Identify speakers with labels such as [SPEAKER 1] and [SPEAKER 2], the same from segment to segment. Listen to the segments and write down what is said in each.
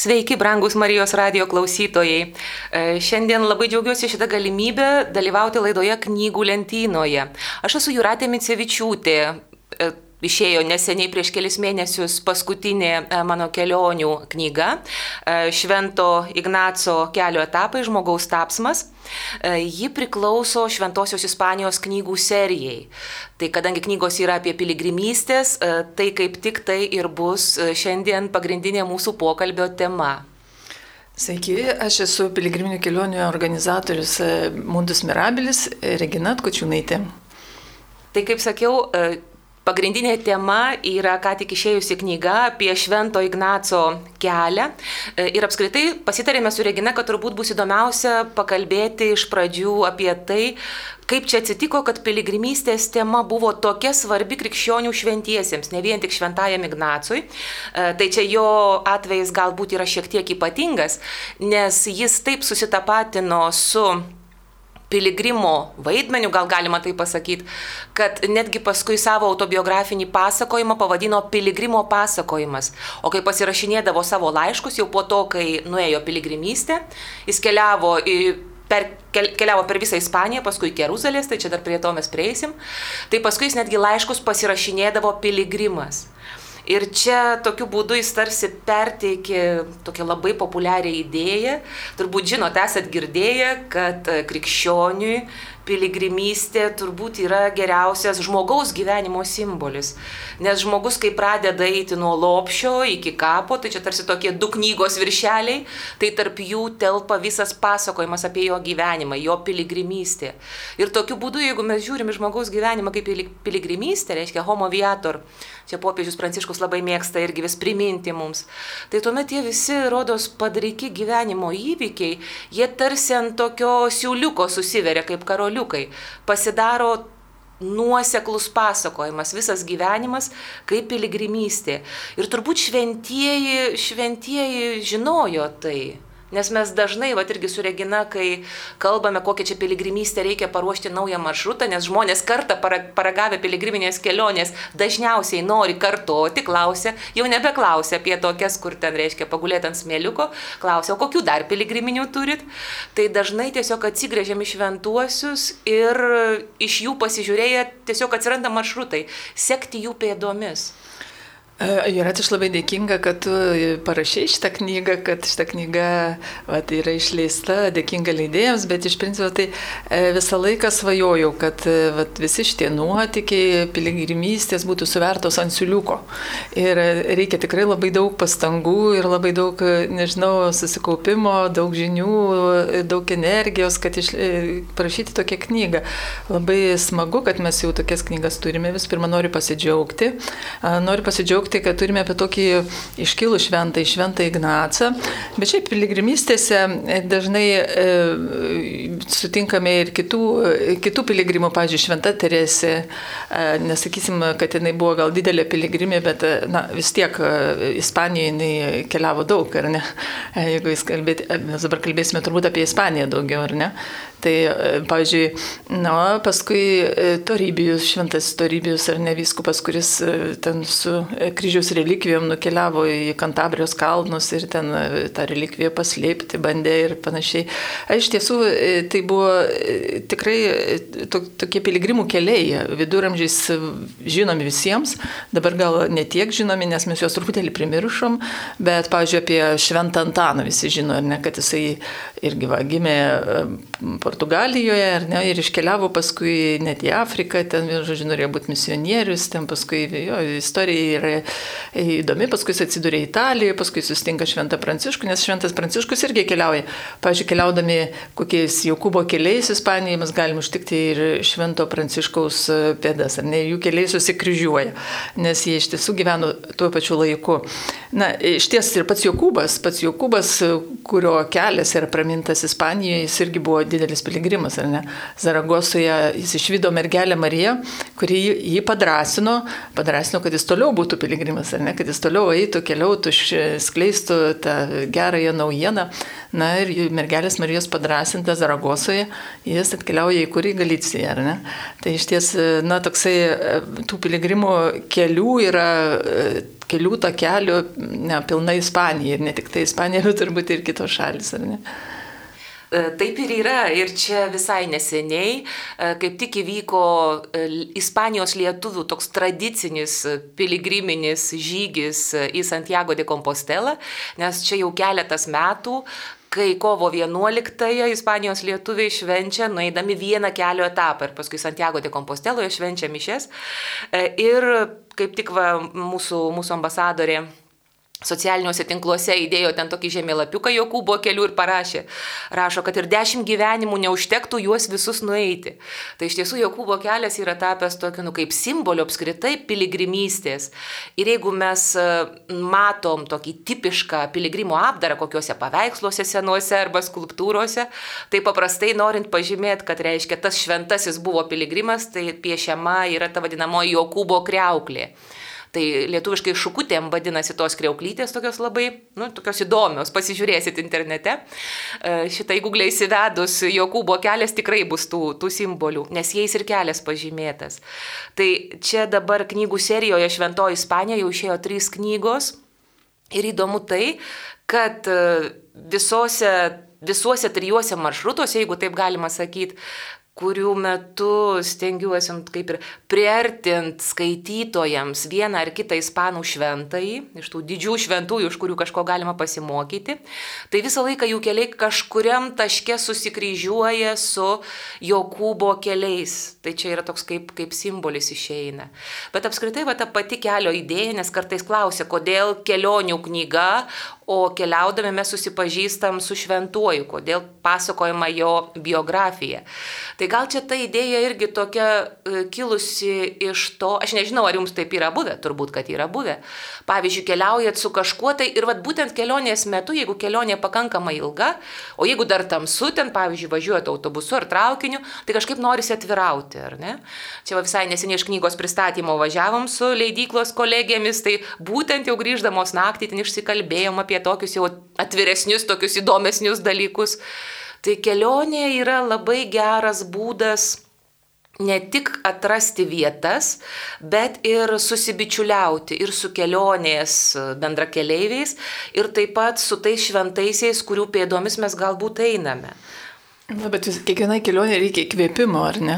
[SPEAKER 1] Sveiki, brangus Marijos radio klausytojai. E, šiandien labai džiaugiuosi šitą galimybę dalyvauti laidoje knygų lentynoje. Aš esu Juratė Micevičiūtė. E, išėjo neseniai prieš kelis mėnesius paskutinė e, mano kelionių knyga Švento Ignaco kelio etapai žmogaus tapsmas. E, ji priklauso Šventosios Ispanijos knygų serijai. Tai kadangi knygos yra apie piligrimystės, e, tai kaip tik tai ir bus e, šiandien pagrindinė mūsų pokalbio tema.
[SPEAKER 2] Sveiki, aš esu piligriminių kelionių organizatorius Mundus Mirabilis, Regina Tkočiūnaitė.
[SPEAKER 1] Tai kaip sakiau, Pagrindinė tema yra ką tik išėjusi knyga apie Švento Ignaco kelią. E, ir apskritai pasitarėme su Regina, kad turbūt bus įdomiausia pakalbėti iš pradžių apie tai, kaip čia atsitiko, kad piligrimystės tema buvo tokia svarbi krikščionių šventiesiems, ne vien tik šventajam Ignacui. E, tai čia jo atvejais galbūt yra šiek tiek ypatingas, nes jis taip susitapatino su piligrimo vaidmeniu, gal galima tai pasakyti, kad netgi paskui savo autobiografinį pasakojimą pavadino piligrimo pasakojimas. O kai pasirašinėdavo savo laiškus, jau po to, kai nuėjo piligrimystė, jis keliavo į per, keliavo per visą Ispaniją, paskui iki Jeruzalės, tai čia dar prie to mes prieisim. Tai paskui jis netgi laiškus pasirašinėdavo piligrimas. Ir čia tokiu būdu jis tarsi perteikė tokią labai populiarią idėją. Turbūt žinot, esat girdėję, kad krikščioniui piligrimystė turbūt yra geriausias žmogaus gyvenimo simbolis. Nes žmogus, kai pradeda eiti nuo lopšio iki kapo, tai čia tarsi tokie du knygos viršeliai, tai tarp jų telpa visas pasakojimas apie jo gyvenimą, jo piligrimystė. Ir tokiu būdu, jeigu mes žiūrim į žmogaus gyvenimą kaip piligrimystę, reiškia homo viator, čia popiežius Pranciškus labai mėgsta irgi vis priminti mums, tai tuomet tie visi rodos padaryti gyvenimo įvykiai, jie tarsi ant tokio siūliuko susiveria kaip karoliukai. Pasidaro nuoseklus pasakojimas, visas gyvenimas kaip piligrimystė. Ir turbūt šventieji, šventieji žinojo tai. Nes mes dažnai, va irgi su Regina, kai kalbame, kokią čia piligrimystę reikia paruošti naują maršrutą, nes žmonės kartą paragavę piligriminės kelionės dažniausiai nori kartoti, klausia, jau nebeklausia apie tokias, kur ten reiškia pagulėti ant smėliuko, klausia, o kokių dar piligriminių turit. Tai dažnai tiesiog atsigrėžiam į šventuosius ir iš jų pasižiūrėję tiesiog atsiranda maršrutai, sekti jų pėdomis.
[SPEAKER 2] Jurat, aš labai dėkinga, kad tu parašai šitą knygą, kad šitą knygą vat, yra išleista, dėkinga leidėjams, bet iš principo tai e, visą laiką svajojau, kad e, vat, visi šitie nuotykiai, piligrimystės būtų suvertos ant siuliuko. Ir reikia tikrai labai daug pastangų ir labai daug, nežinau, susikaupimo, daug žinių, daug energijos, kad iš, e, parašyti tokią knygą. Labai smagu, kad mes jau tokias knygas turime. Vis pirma, noriu pasidžiaugti. Noriu pasidžiaugti pasidžiaugti, kad turime apie tokį iškilų šventą, šventą Ignacą. Bet šiaip piligrimystėse dažnai e, sutinkame ir kitų, kitų piligrimų, pavyzdžiui, Šventa Teresė. E, nesakysim, kad jinai buvo gal didelė piligrimė, bet na, vis tiek e, Ispanijoje jinai keliavo daug, ar ne? E, jeigu jūs kalbėti, e, mes dabar kalbėsime turbūt apie Ispaniją daugiau, ar ne? Tai, e, pavyzdžiui, na, paskui Torybijus, šventas Torybijus ar ne viskupas, kuris ten su kryžiaus relikvijom nukeliavo į Kantabrijos kalnus ir ten e, tą relikviją paslėpti bandė ir panašiai. Iš tiesų, e, tai buvo e, tikrai to, tokie piligrimų keliai, viduramžiais žinomi visiems, dabar gal netiek žinomi, nes mes juos truputėlį primiršom, bet, pavyzdžiui, apie Šventą Antaną visi žino, ne, kad jisai irgi va, gimė Portugalijoje, ne, ir iškeliavo paskui net į Afriką, ten, žodžiu, norėjo būti misionierius, ten paskui jo istorija yra įdomi, paskui jis atsidūrė Italijoje, paskui susitinka Šventą Pranciškų, nes Šventas Pranciškus irgi keliauja. Pavyzdžiui, keliaudami kokiais Jokūbo keliais Ispanijoje mes galime užtikti ir Švento Pranciškaus pėdas, ar ne, jų keliai susikryžiuoja, nes jie iš tiesų gyveno tuo pačiu laiku. Na, iš ties ir pats Jokūbas, pats Jokūbas, kurio kelias yra pramintas Ispanijoje, jis irgi buvo didelis piligrimas, ar ne? Zaragosoje jis išvydo mergelę Mariją, kuri jį padrasino, padrasino, kad jis toliau būtų piligrimas ar ne, kad jis toliau eitų, keliautų, skleistų tą gerąją naujieną. Na ir mergelės Marijos padrasintas Zaragosoje, jis atkeliauja į kurį Galiciją, ar ne? Tai iš ties, na, toksai tų piligrimų kelių yra kelių takelių, ne, pilna Ispanija ir ne tik tai Ispanija, bet turbūt ir kitos šalis, ar ne?
[SPEAKER 1] E, taip ir yra. Ir čia visai neseniai, e, kaip tik įvyko e, Ispanijos lietuvių toks tradicinis piligriminis žygis į Santiago de Compostela, nes čia jau keletas metų kai kovo 11-ąją Ispanijos lietuviai švenčia, nueidami vieną kelio etapą ir paskui Santiago de Composteloje švenčia mišes. Ir kaip tik va, mūsų, mūsų ambasadorė socialiniuose tinkluose įdėjo ten tokį žemėlapiuką Jokūbo kelių ir parašė, rašo, kad ir dešimt gyvenimų neužtektų juos visus nueiti. Tai iš tiesų Jokūbo kelias yra tapęs tokiu, nu, kaip simboliu apskritai piligrimystės. Ir jeigu mes e, matom tokį tipišką piligrimo apdarą kokiuose paveiksluose senuose arba skulptūrose, tai paprastai norint pažymėti, kad reiškia tas šventasis buvo piligrimas, tai piešiama yra ta vadinamoji Jokūbo kreuklė. Tai lietuviškai šukutėm vadinasi tos kreuklytės, tokios labai, nu, tokios įdomios, pasižiūrėsit internete. E, šitai Google įsivedus Jokūbo kelias tikrai bus tų, tų simbolių, nes jais ir kelias pažymėtas. Tai čia dabar knygų serijoje Šventoji Ispanija jau išėjo trys knygos. Ir įdomu tai, kad e, visose visuose trijuose maršrutuose, jeigu taip galima sakyti, kurių metu stengiuosi nu, kaip ir priartinti skaitytojams vieną ar kitą ispanų šventąjį, iš tų didžių šventųjų, iš kurių kažko galima pasimokyti, tai visą laiką jų keliai kažkuriam taške susikryžiuoja su Jokūbo keliais. Tai čia yra toks kaip, kaip simbolis išeina. Bet apskritai va ta pati kelio idėja, nes kartais klausia, kodėl kelionių knyga, o keliaudami mes susipažįstam su šventuoju, kodėl pasakojama jo biografija. Tai gal čia ta idėja irgi tokia e, kilusi iš to, aš nežinau, ar jums taip yra buvę, turbūt, kad yra buvę. Pavyzdžiui, keliaujat su kažkuo tai ir vat, būtent kelionės metu, jeigu kelionė pakankamai ilga, o jeigu dar tamsu, ten, pavyzdžiui, važiuojate autobusu ar traukiniu, tai kažkaip norisi atvirauti, ar ne? Čia va, visai neseniai iš knygos pristatymo važiavom su leidyklos kolegėmis, tai būtent jau grįždamos naktį ten išsikalbėjom apie tokius jau atviresnius, tokius įdomesnius dalykus. Tai kelionė yra labai geras būdas ne tik atrasti vietas, bet ir susibičiuliauti ir su kelionės bendrakeleiviais, ir taip pat su tais šventaisiais, kurių pėdomis mes galbūt einame.
[SPEAKER 2] Na, bet vis, kiekvienai kelionė reikia įkvėpimo, ar ne?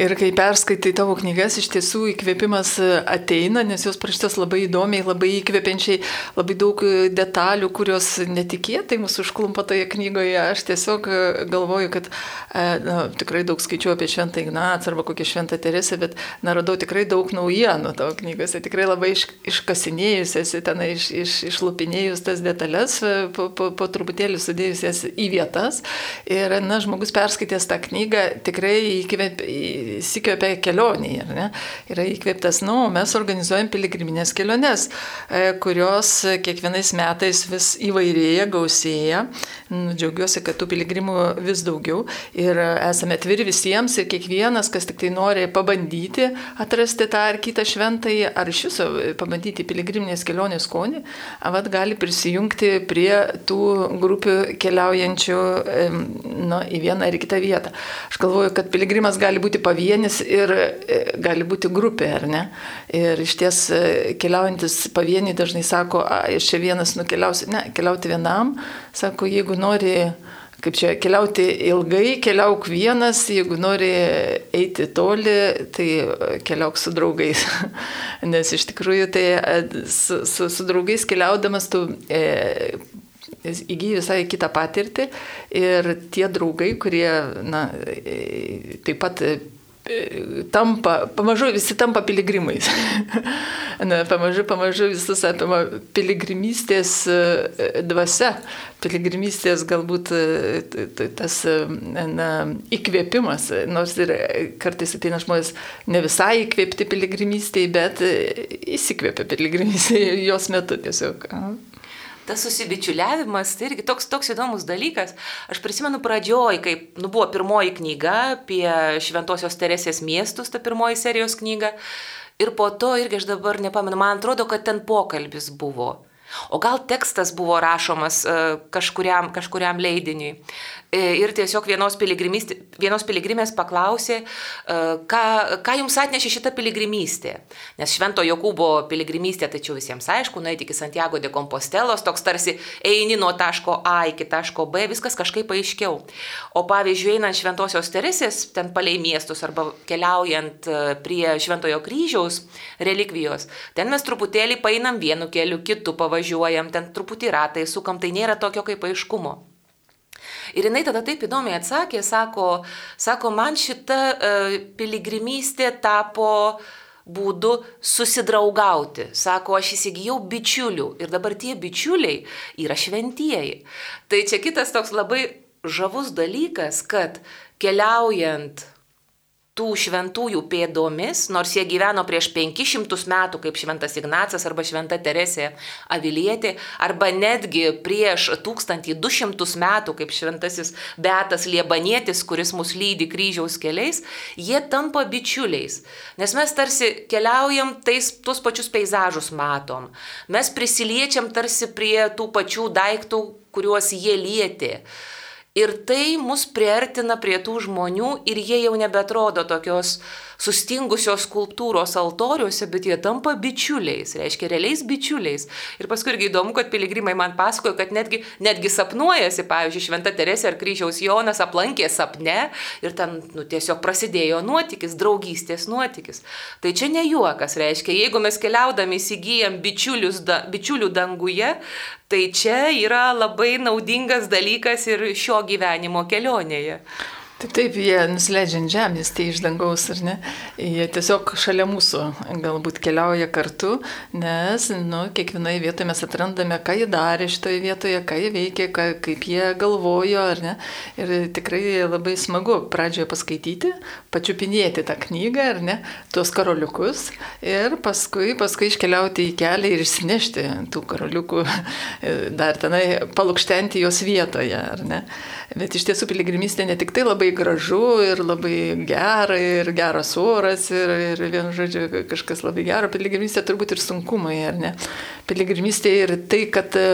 [SPEAKER 2] Ir kai perskaitai tavo knygas, iš tiesų įkvėpimas e, ateina, nes jos parašytos labai įdomiai, labai įkvepiančiai, labai daug e, detalių, kurios netikėtai mūsų užklumpa toje knygoje. Aš tiesiog e, galvoju, kad na, tikrai daug skaičiu apie Šventą Ignacą arba kokią Šventą Teresę, bet na, radau tikrai daug naujienų tavo knygose, tikrai labai iš, iškasinėjus esi ten, iš, iš, išlupinėjus tas detalės, po, po, po truputėlį sudėjus jas į vietas. Ir, na, žmogus žmogus perskaitęs tą knygą tikrai įsikvėpia kelionį, ne? Yra įkvėptas, nu, mes organizuojam piligriminės keliones, e, kurios kiekvienais metais vis įvairėja, gausėja. Nu, džiaugiuosi, kad tų piligrimų vis daugiau ir esame atviri visiems ir kiekvienas, kas tik tai nori pabandyti atrasti tą ar kitą šventąjį, ar iš viso pabandyti piligriminės kelionės skonį, vad gali prisijungti prie tų grupių keliaujančių nu, į vieną ar kitą vietą. Aš galvoju, kad piligrimas gali būti pavienis ir e, gali būti grupė, ar ne? Ir iš ties e, keliaujantis pavieniai dažnai sako, aš čia vienas nukeliausiu. Ne, keliauti vienam, sako, jeigu nori kaip čia keliauti ilgai, keliauk vienas, jeigu nori eiti toli, tai keliauk su draugais. Nes iš tikrųjų tai e, su, su, su draugais keliaudamas tu e, įgyji visai kitą patirtį ir tie draugai, kurie na, taip pat e, tampa, pamažu visi tampa piligrimais. na, pamažu, pamažu visus apima piligrimystės e, dvasia, piligrimystės galbūt e, tas na, įkvėpimas, nors ir kartais ateina žmonės ne visai įkvėpti piligrimystėje, bet įsikvėpia piligrimystėje jos metu tiesiog. Aha
[SPEAKER 1] tas susibičiuliavimas, tai irgi toks, toks įdomus dalykas. Aš prisimenu pradžioj, kai nu, buvo pirmoji knyga apie Šventojios Teresės miestus, ta pirmoji serijos knyga. Ir po to irgi aš dabar nepamenu, man atrodo, kad ten pokalbis buvo. O gal tekstas buvo rašomas kažkuriam, kažkuriam leidiniui. E, ir tiesiog vienos, vienos piligrimės paklausė, e, ką, ką jums atnešė šita piligrimystė. Nes Švento Jokūbo piligrimystė, tačiau visiems aišku, nueiti iki Santiago de Compostelos, toks tarsi eini nuo taško A iki taško B, viskas kažkaip aiškiau. O pavyzdžiui, einant Šventosios Teresės, ten palei miestus arba keliaujant e, prie Šventojo kryžiaus relikvijos, ten mes truputėlį painam vienu keliu, kitu pavažiuojam, ten truputį ratai sukam, tai nėra tokio kaip aiškumo. Ir jinai tada taip įdomiai atsakė, sako, sako man šita uh, piligrimystė tapo būdu susidraugauti. Sako, aš įsigijau bičiulių ir dabar tie bičiuliai yra šventieji. Tai čia kitas toks labai žavus dalykas, kad keliaujant tų šventųjų pėdomis, nors jie gyveno prieš 500 metų kaip šventas Ignacas arba šventa Teresė Avilietė, arba netgi prieš 1200 metų kaip šventasis Beatas Liebanietis, kuris mus lydi kryžiaus keliais, jie tampa bičiuliais. Nes mes tarsi keliaujam, tais, tuos pačius peizažus matom. Mes prisiliečiam tarsi prie tų pačių daiktų, kuriuos jie lietė. Ir tai mus priartina prie tų žmonių ir jie jau nebetrodo tokios sustingusios skulptūros altoriuose, bet jie tampa bičiuliais, reiškia realiais bičiuliais. Ir paskui irgi įdomu, kad piligrimai man pasakojo, kad netgi, netgi sapnuojasi, pavyzdžiui, Šventa Teresė ar Kryžiaus Jonas aplankė sapne ir ten nu, tiesiog prasidėjo nuotykis, draugystės nuotykis. Tai čia ne juokas, reiškia, jeigu mes keliaudami įsigijam da, bičiulių danguje, tai čia yra labai naudingas dalykas ir šio gyvenimo kelionėje.
[SPEAKER 2] Taip, taip, jie nusileidžia ant žemės, tai iš dangaus, ar ne? Jie tiesiog šalia mūsų galbūt keliauja kartu, nes, nu, kiekvienoje vietoje mes atrandame, ką jie darė šitoje vietoje, ką jie veikė, ką, kaip jie galvojo, ar ne? Ir tikrai labai smagu pradžioje paskaityti, pačiupinėti tą knygą, ar ne, tuos karoliukus ir paskui, paskui iškeliauti į kelią ir išsinešti tų karoliukų, dar tenai palukštenti jos vietoje, ar ne? Bet iš tiesų piligrimystė ne tik tai labai gražu ir labai gera, ir geras oras, ir, ir vienu žodžiu kažkas labai gero, piligrimystė turbūt ir sunkumai, ar ne? Piligrimystė ir tai, kad e,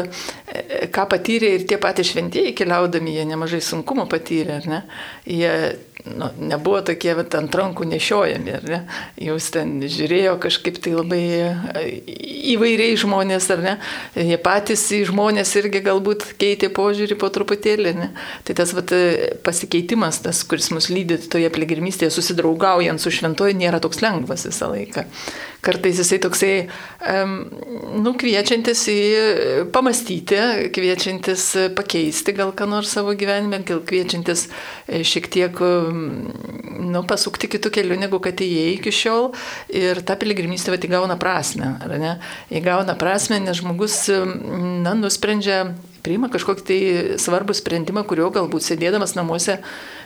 [SPEAKER 2] ką patyrė ir tie patys šventieji keliaudami, jie nemažai sunkumų patyrė, ar ne? Jie nu, nebuvo tokie vat, ant rankų nešiojami, ar ne? Jūs ten žiūrėjo kažkaip tai labai e, įvairiai žmonės, ar ne? Jie patys į žmonės irgi galbūt keitė požiūrį po truputėlį, ne? Tai tas vat, pasikeitimas, tas, kuris mus lydi toje piligrimystėje, susidraugaujant su šventoju, nėra toks lengvas visą laiką. Kartais jisai toksai, um, nu, kviečiantis į pamastyti, kviečiantis pakeisti gal ką nors savo gyvenime, gal kviečiantis e, šiek tiek nu, pasukti kitų kelių, negu kad įėjai iki šiol. Ir ta piligrimystė vat įgauna prasme, ar ne? Įgauna prasme, nes žmogus, na, nusprendžia priima kažkokį tai svarbų sprendimą, kurio galbūt sėdėdamas namuose,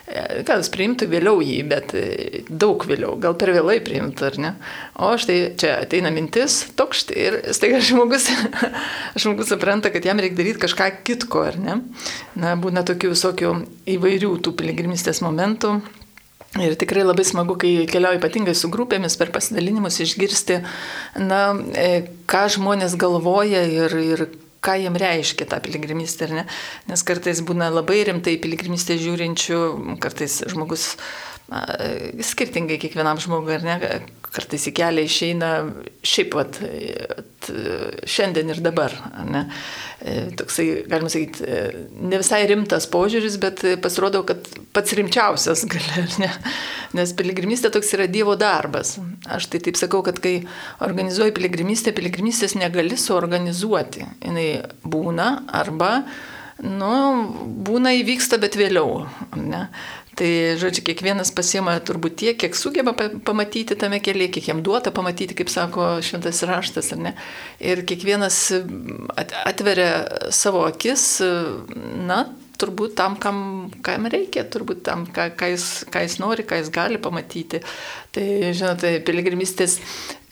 [SPEAKER 2] gal jis priimtų vėliau jį, bet e, daug vėliau, gal per vėlai priimtų, ar ne? O štai čia ateina mintis, toks štai ir staiga žmogus, žmogus supranta, kad jam reikia daryti kažką kitko, ar ne? Na, būna tokių visokių įvairių tų piligrimistės momentų. Ir tikrai labai smagu, kai keliauju ypatingai su grupėmis per pasidalinimus išgirsti, na, e, ką žmonės galvoja ir, ir ką jiem reiškia ta piligrimystė, ne? Nes kartais būna labai rimtai piligrimystė žiūrinčių, kartais žmogus na, skirtingai kiekvienam žmogui, ar ne, kartais į kelią išeina šiaip pat šiandien ir dabar. Ne? Toksai, galima sakyti, ne visai rimtas požiūris, bet pasirodo, kad pats rimčiausias gali, ne? Nes piligrimystė toks yra Dievo darbas. Aš tai taip sakau, kad kai organizuoji piligrimystę, piligrimystės negali suorganizuoti. Jis būna arba, nu, būna įvyksta, bet vėliau. Ne? Tai, žodžiu, kiekvienas pasiema turbūt tiek, kiek sugeba pamatyti tame kelyje, kiek jam duota pamatyti, kaip sako šventas raštas, ar ne. Ir kiekvienas atveria savo akis, na, turbūt tam, kam, kam reikia, turbūt tam, ką, ką, jis, ką jis nori, ką jis gali pamatyti. Tai, žinote, piligrimistės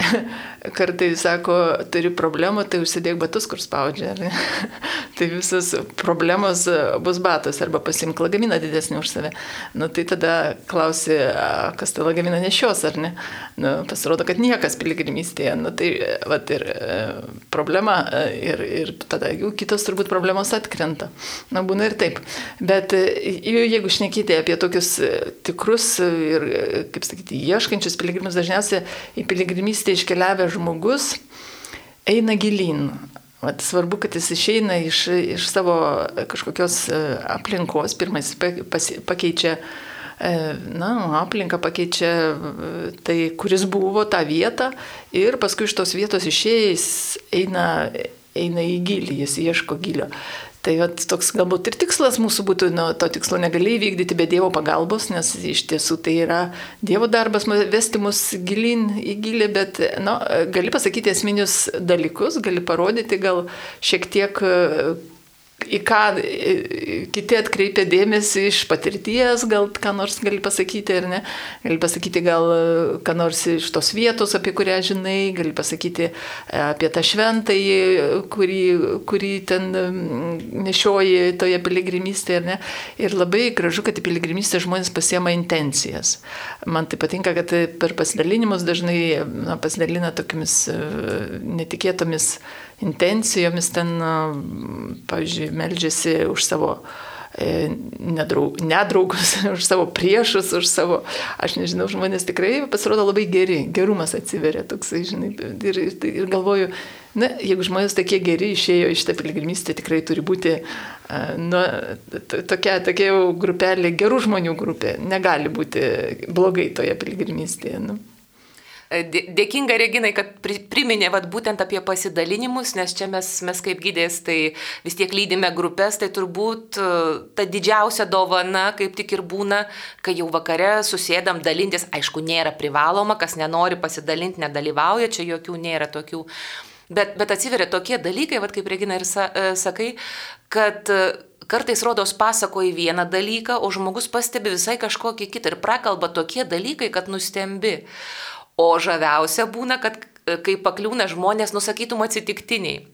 [SPEAKER 2] kartai sako, turi problemų, tai užsidėk batus, kur spaudžia. tai visos problemos bus batus arba pasimk lagaminą didesnį už save. Nu, tai tada klausi, kas tą lagaminą nešios ar ne. Nu, pasirodo, kad niekas piligrimystėje. Nu, tai vat, ir e, problema e, ir, ir tada jų kitos turbūt problemos atkrenta. Na, būna ir taip. Bet e, jeigu šnekite apie tokius tikrus ir, kaip sakyti, ieškančius piligrimus, dažniausiai į piligrimystę iškeliavę žmogus eina gilin. Vat svarbu, kad jis išeina iš, iš savo kažkokios e, aplinkos, pirmas pakeičia, e, na, aplinką pakeičia e, tai, kuris buvo tą vietą ir paskui iš tos vietos išėjęs eina, eina į gilį, jis ieško gilio. Tai vat, toks galbūt ir tikslas mūsų būtų, nu, to tikslo negali įvykdyti be Dievo pagalbos, nes iš tiesų tai yra Dievo darbas vesti mus gilin į gilį, bet nu, gali pasakyti esminius dalykus, gali parodyti gal šiek tiek į ką kiti atkreipia dėmesį iš patirties, gal ką nors gali pasakyti ar ne, gali pasakyti gal ką nors iš tos vietos, apie kurią žinai, gali pasakyti e, apie tą šventąjį, kurį, kurį ten nešioji toje piligrimystėje, ar ne. Ir labai gražu, kad į piligrimystę žmonės pasiema intencijas. Man tai patinka, kad per pasidalinimus dažnai na, pasidalina tokiamis e, netikėtomis intencijomis ten, pavyzdžiui, meldžiasi už savo e, nedraug, nedraugus, už savo priešus, už savo, aš nežinau, žmonės tikrai pasirodo labai geri, gerumas atsiveria toksai, žinai, ir, ir, ir galvoju, na, jeigu žmonės tokie geri išėjo iš tą piligrimystę, tikrai turi būti, nu, tokia, tokia jau grupelė, gerų žmonių grupė, negali būti blogai toje piligrimystėje. Nu.
[SPEAKER 1] E, dėkinga Reginai, kad priminė vat, būtent apie pasidalinimus, nes čia mes, mes kaip gydės, tai vis tiek lydime grupės, tai turbūt e, ta didžiausia dovana kaip tik ir būna, kai jau vakare susėdam dalintis, aišku, nėra privaloma, kas nenori pasidalinti, nedalyvauja, čia jokių nėra tokių. Bet, bet atsiveria tokie dalykai, vat, kaip Regina ir sa, e, sakai, kad kartais rodos pasakoji vieną dalyką, o žmogus pastebi visai kažkokį kitą ir prakalba tokie dalykai, kad nustembi. O žaviausia būna, kad e, kai pakliūna žmonės, nusakytum atsitiktiniai.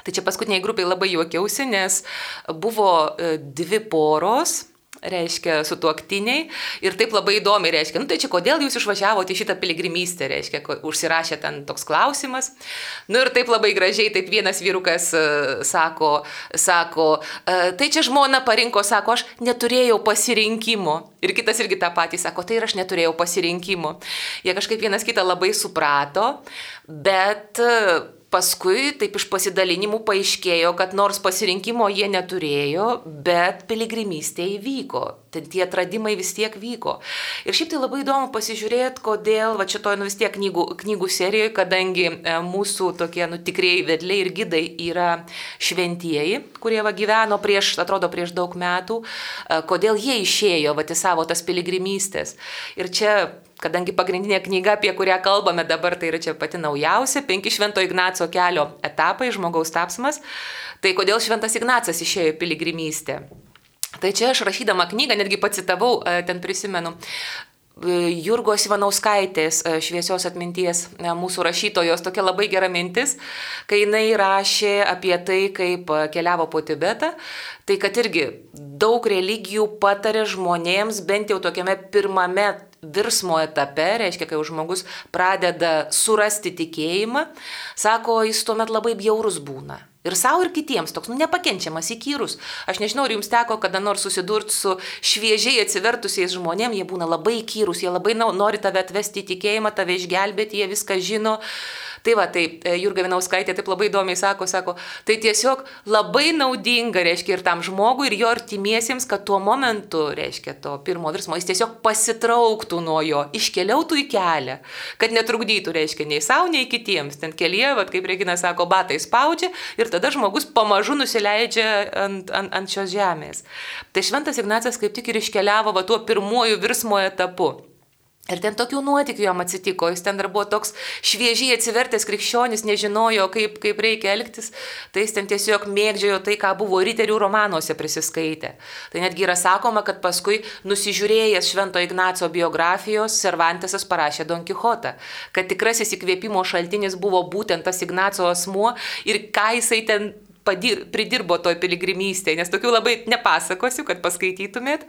[SPEAKER 1] Tai čia paskutiniai grupiai labai juokiausi, nes buvo e, dvi poros, reiškia, sutuoktiniai. Ir taip labai įdomi, reiškia, nu tai čia kodėl jūs išvažiavote į šitą piligrimystę, reiškia, užsirašė ten toks klausimas. Nu ir taip labai gražiai, taip vienas vyrukas uh, sako, sako, uh, tai čia žmona parinko, sako, aš neturėjau pasirinkimo. Ir kitas irgi tą patį sako, tai ir aš neturėjau pasirinkimo. Jie kažkaip vienas kitą labai suprato, bet Paskui taip iš pasidalinimų paaiškėjo, kad nors pasirinkimo jie neturėjo, bet piligrimystė įvyko. Ten tie atradimai vis tiek vyko. Ir šiaip tai labai įdomu pasižiūrėti, kodėl, va šitoje nu vis tiek knygų, knygų serijoje, kadangi e, mūsų tokie nu tikrieji vedliai ir gidai yra šventieji, kurie va gyveno prieš, atrodo, prieš daug metų, e, kodėl jie išėjo va į savo tas piligrimystės. Ir čia kadangi pagrindinė knyga, apie kurią kalbame dabar, tai yra čia pati naujausia, penki Švento Ignaco kelio etapai, žmogaus tapsmas, tai kodėl Šventas Ignacas išėjo į piligrimystę. Tai čia aš rašydama knygą netgi pacitavau, e, ten prisimenu, e, Jurgos Ivanauskaitės e, šviesios atminties mūsų rašytojos tokia labai gera mintis, kai jinai rašė apie tai, kaip keliavo po Tibetą, tai kad irgi daug religijų patarė žmonėms bent jau tokiame pirmame virsmo etape, reiškia, kai žmogus pradeda surasti tikėjimą, sako, jis tuomet labai bjaurus būna. Ir savo, ir kitiems toks, nu, nepakenčiamas, įkyrus. Aš nežinau, ar jums teko kada nors susidurti su šviežiai atsivertusiais žmonėmis, jie būna labai įkyrus, jie labai nori tave atvesti į tikėjimą, tave išgelbėti, jie viską žino. Tai va, tai e, Jurga Vinauskaitė taip labai įdomiai sako, sako, tai tiesiog labai naudinga, reiškia, ir tam žmogui, ir jo artimiesiems, kad tuo momentu, reiškia, to pirmo virsmo, jis tiesiog pasitrauktų nuo jo, iškeliautų į kelią, kad netrukdytų, reiškia, nei savo, nei kitiems. Ten kelyje, va, kaip Regina sako, batai spaudžia ir tada žmogus pamažu nusileidžia ant, ant, ant šios žemės. Tai Šventas Ignacas kaip tik ir iškeliavo va tuo pirmuoju virsmo etapu. Ir ten tokių nuotikių jam atsitiko, jis ten dar buvo toks šviežiai atsivertęs krikščionis, nežinojo, kaip, kaip reikia elgtis, tai jis ten tiesiog mėgdžiojo tai, ką buvo riterių romanuose prisiskaitę. Tai netgi yra sakoma, kad paskui nusižiūrėjęs Švento Ignaco biografijos, Cervantesas parašė Don Quixotą, kad tikrasis įkvėpimo šaltinis buvo būtent tas Ignaco asmuo ir ką jisai ten padir, pridirbo toj piligrimystėje, nes tokių labai nepasakosiu, kad paskaitytumėt,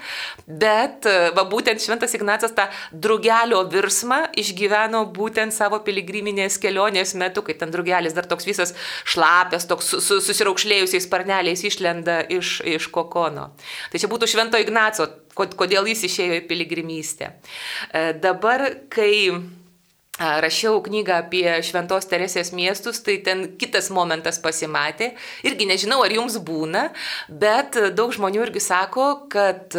[SPEAKER 1] bet e, va būtent Šventas Ignacas tą drugelio virsmą išgyveno būtent savo piligriminės kelionės metu, kai ten drugelis dar toks visas šlapės, toks su, su, susiraukšlėjusiais sparneliais išlenda iš, iš kokono. Tai čia būtų Švento Ignaco, kodėl jis išėjo į piligrimystę. E, dabar, kai rašiau knygą apie Šventos Teresės miestus, tai ten kitas momentas pasimatė. Irgi nežinau, ar jums būna, bet daug žmonių irgi sako, kad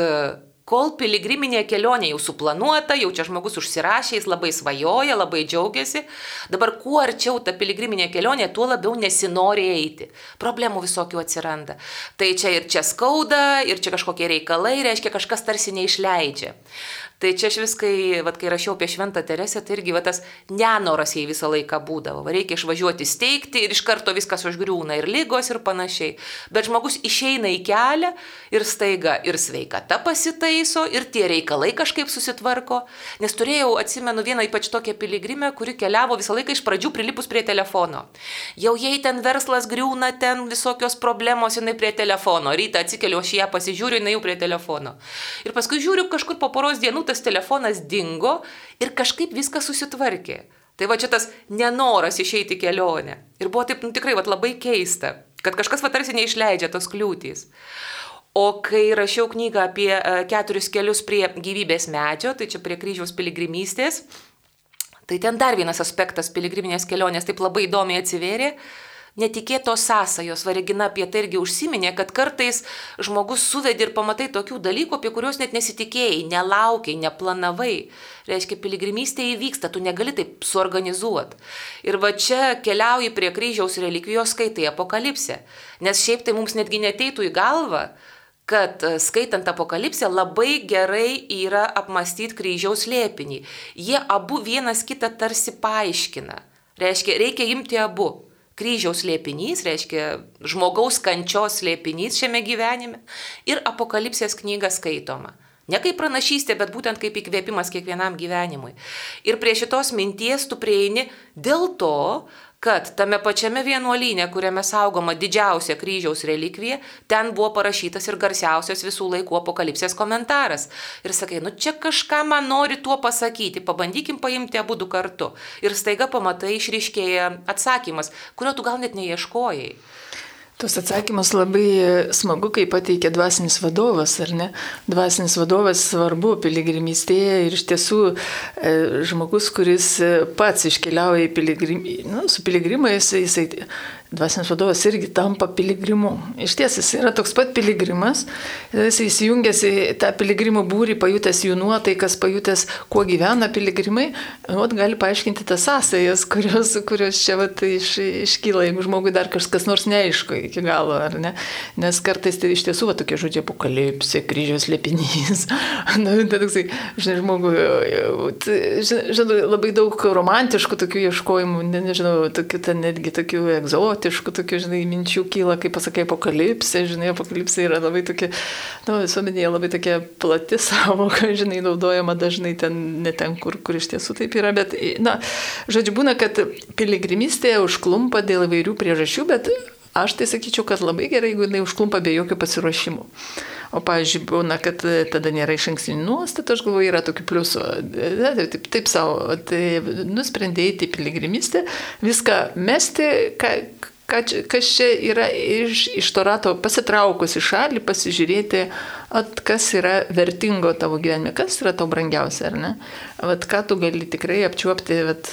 [SPEAKER 1] kol piligriminė kelionė jau suplanuota, jau čia žmogus užsirašė, jis labai svajoja, labai džiaugiasi, dabar kuo arčiau ta piligriminė kelionė, tuo labiau nesinori eiti. Problemų visokių atsiranda. Tai čia ir čia skauda, ir čia kažkokie reikalai, reiškia kažkas tarsi neišleidžia. Tai čia aš viskai, vad kai rašiau apie Šventą Teresę, tai irgi va, tas nenoras jai visą laiką būdavo. Reikia išvažiuoti steigti ir iš karto viskas užgriūna ir lygos ir panašiai. Bet žmogus išeina į kelią ir staiga ir sveikata pasitaiso ir tie reikalai kažkaip susitvarko. Nes turėjau, atsimenu, vieną ypač tokią piligrimę, kuri keliavo visą laiką iš pradžių prilipus prie telefono. Jau jai ten verslas griūna, ten visokios problemos, jinai prie telefono. Rytą atsikeliu, aš ją pasižiūriu, jinai jau prie telefono. Ir paskui žiūriu kažkur po poros dienų tas telefonas dingo ir kažkaip viskas susitvarkė. Tai va čia tas nenoras išeiti kelionę. Ir buvo taip nu, tikrai va, labai keista, kad kažkas va tarsi neišleidžia tos kliūtys. O kai rašiau knygą apie e, keturis kelius prie gyvybės medžio, tai čia prie kryžiaus piligrimystės, tai ten dar vienas aspektas piligriminės kelionės taip labai įdomiai atsivėrė netikėtos sąsajos. Varegina apie tai irgi užsiminė, kad kartais žmogus suvedi ir pamatai tokių dalykų, apie kuriuos net nesitikėjai, nelaukiai, neplanavai. Reiškia, piligrimystė įvyksta, tu negali taip suorganizuoti. Ir va čia keliauji prie kryžiaus relikvijos, skaitai apokalipsę. Nes šiaip tai mums netgi neteitų į galvą, kad e, skaitant apokalipsę labai gerai yra apmastyti kryžiaus liepinį. Jie abu vienas kitą tarsi paaiškina. Reiškia, reikia imti abu kryžiaus liepinys, reiškia žmogaus kančios liepinys šiame gyvenime ir apokalipsės knyga skaitoma. Ne kaip pranašystė, bet būtent kaip įkvėpimas kiekvienam gyvenimui. Ir prie šitos minties tu prieini dėl to, kad tame pačiame vienuolyne, kuriame saugoma didžiausia kryžiaus relikvija, ten buvo parašytas ir garsiausias visų laikų apokalipsės komentaras. Ir sakai, nu čia kažką man nori tuo pasakyti, pabandykim paimti abu du kartu. Ir staiga pamatai išriškėja atsakymas, kurio tu gal net neieškojai.
[SPEAKER 2] Tos atsakymus labai smagu, kai pateikia dvasinis vadovas, ar ne? Dvasinis vadovas svarbu piligrimystėje ir iš tiesų e, žmogus, kuris pats iškeliauja į piligrimį, nu, su piligrimais, jisai dvasinis vadovas irgi tampa piligrimu. Iš ties jis yra toks pat piligrimas, jis įsijungęs į tą piligrimų būrį, pajutęs jų nuotaikas, pajutęs, kuo gyvena piligrimai, vat, gali paaiškinti tas sąsajas, kurios, kurios čia vat, iš, iškyla, jeigu žmogui dar kažkas nors neaišku iki galo, ar ne? Nes kartais tai iš tiesų va, tokie žodžiai apokalipsė, kryžiaus lėpinys. Na, tai toksai, žinai, žmogui, žinai, labai daug romantiškų tokių ieškojimų, ne, nežinau, tokių ten netgi tokių egzotų egzotiškų tokių, žinai, minčių kyla, kaip pasakai, apokalipsė, žinai, apokalipsė yra labai tokia, na, nu, visuomenėje labai tokia plati savoka, žinai, naudojama dažnai ten, ne ten, kur, kur iš tiesų taip yra, bet, na, žodžiu, būna, kad piligrimystė užklumpa dėl įvairių priežasčių, bet aš tai sakyčiau, kad labai gerai, jeigu jinai užklumpa be jokio pasiruošimo. O, pavyzdžiui, būna, kad tada nėra iš ankstinių nuostatų, aš galvoju, yra tokių pliusų. Taip, taip savo, tai nusprendėjai į piligrimystę, viską mesti, ką, kas čia yra iš, iš to rato pasitraukus į šalį, pasižiūrėti, at, kas yra vertingo tavo gyvenime, kas yra tau brangiausia, ar ne? Vat, ką tu gali tikrai apčiuopti, vat,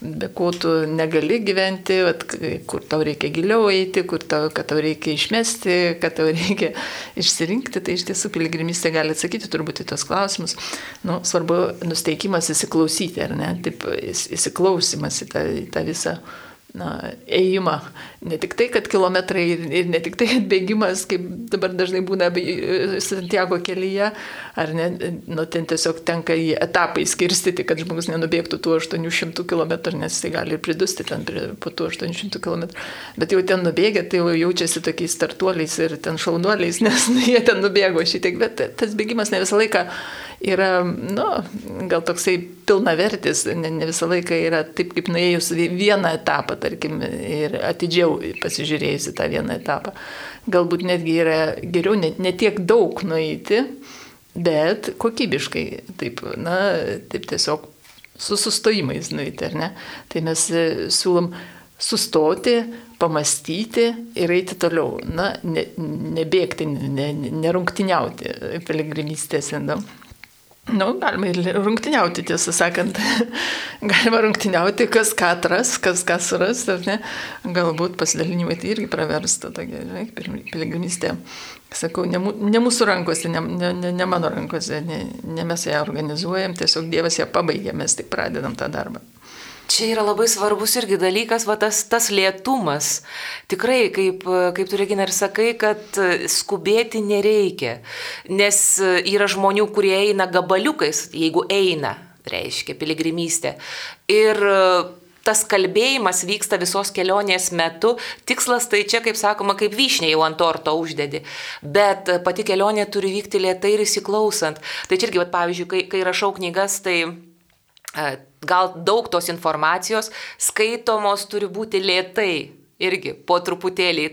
[SPEAKER 2] be ko tu negali gyventi, vat, kur tau reikia giliau eiti, kur tau, tau reikia išmesti, kad tau reikia išsirinkti, tai iš tiesų piligrimystė gali atsakyti turbūt į tos klausimus. Nu, svarbu nusteikimas įsiklausyti, ar ne? Taip, įsiklausimas į tą, į tą visą na, ėjimą. Ne tik tai, kad kilometrai ir, ir ne tik tai atbėgimas, kaip dabar dažnai būna Santiago kelyje, ar ne, nu, ten tiesiog tenka į etapai skirstyti, kad žmogus nenubėgtų tų 800 km, nes jisai gali ir pridusti ten prie, po tų 800 km. Bet jau ten nubėgę, tai jau jaučiasi tokiais startuoliais ir ten šaunuoliais, nes nu, jie ten nubėgo šitiek, bet tas bėgimas ne visą laiką yra, nu, gal toksai pilnavertis, ne, ne visą laiką yra taip, kaip nuėjus vieną etapą, tarkim, ir atidžiau pasižiūrėjus į tą vieną etapą. Galbūt netgi yra geriau ne, ne tiek daug nueiti, bet kokybiškai, taip, na, taip tiesiog su sustojimais nueiti, ar ne? Tai mes e, siūlom sustoti, pamastyti ir eiti toliau. Na, ne, nebėgti, ne, nerungtiniauti piligrimystės. Nu. Nu, galima ir rungtiniauti, tiesą sakant. galima rungtiniauti, kas ką atras, kas ką suras, ar ne. Galbūt pasidalinimai tai irgi praversta, tokia, žinai, piligrimystė. Sakau, ne, ne mūsų rankose, ne, ne, ne, mano rankose, ne, ne mes ją organizuojam, tiesiog Dievas ją pabaigia, mes tik pradedam tą darbą.
[SPEAKER 1] Čia yra labai svarbus irgi dalykas, va tas, tas lėtumas. Tikrai, kaip, kaip tu Regina ir sakai, kad skubėti nereikia, nes yra žmonių, kurie eina gabaliukais, jeigu eina, reiškia piligrimystė. Ir tas kalbėjimas vyksta visos kelionės metu. Tikslas tai čia, kaip sakoma, kaip vyšnė jau ant torto uždedi. Bet pati kelionė turi vykti lietai ir įsiklausant. Tai čia irgi, vat, pavyzdžiui, kai, kai rašau knygas, tai gal daug tos informacijos, skaitomos turi būti lėtai, irgi po truputėlį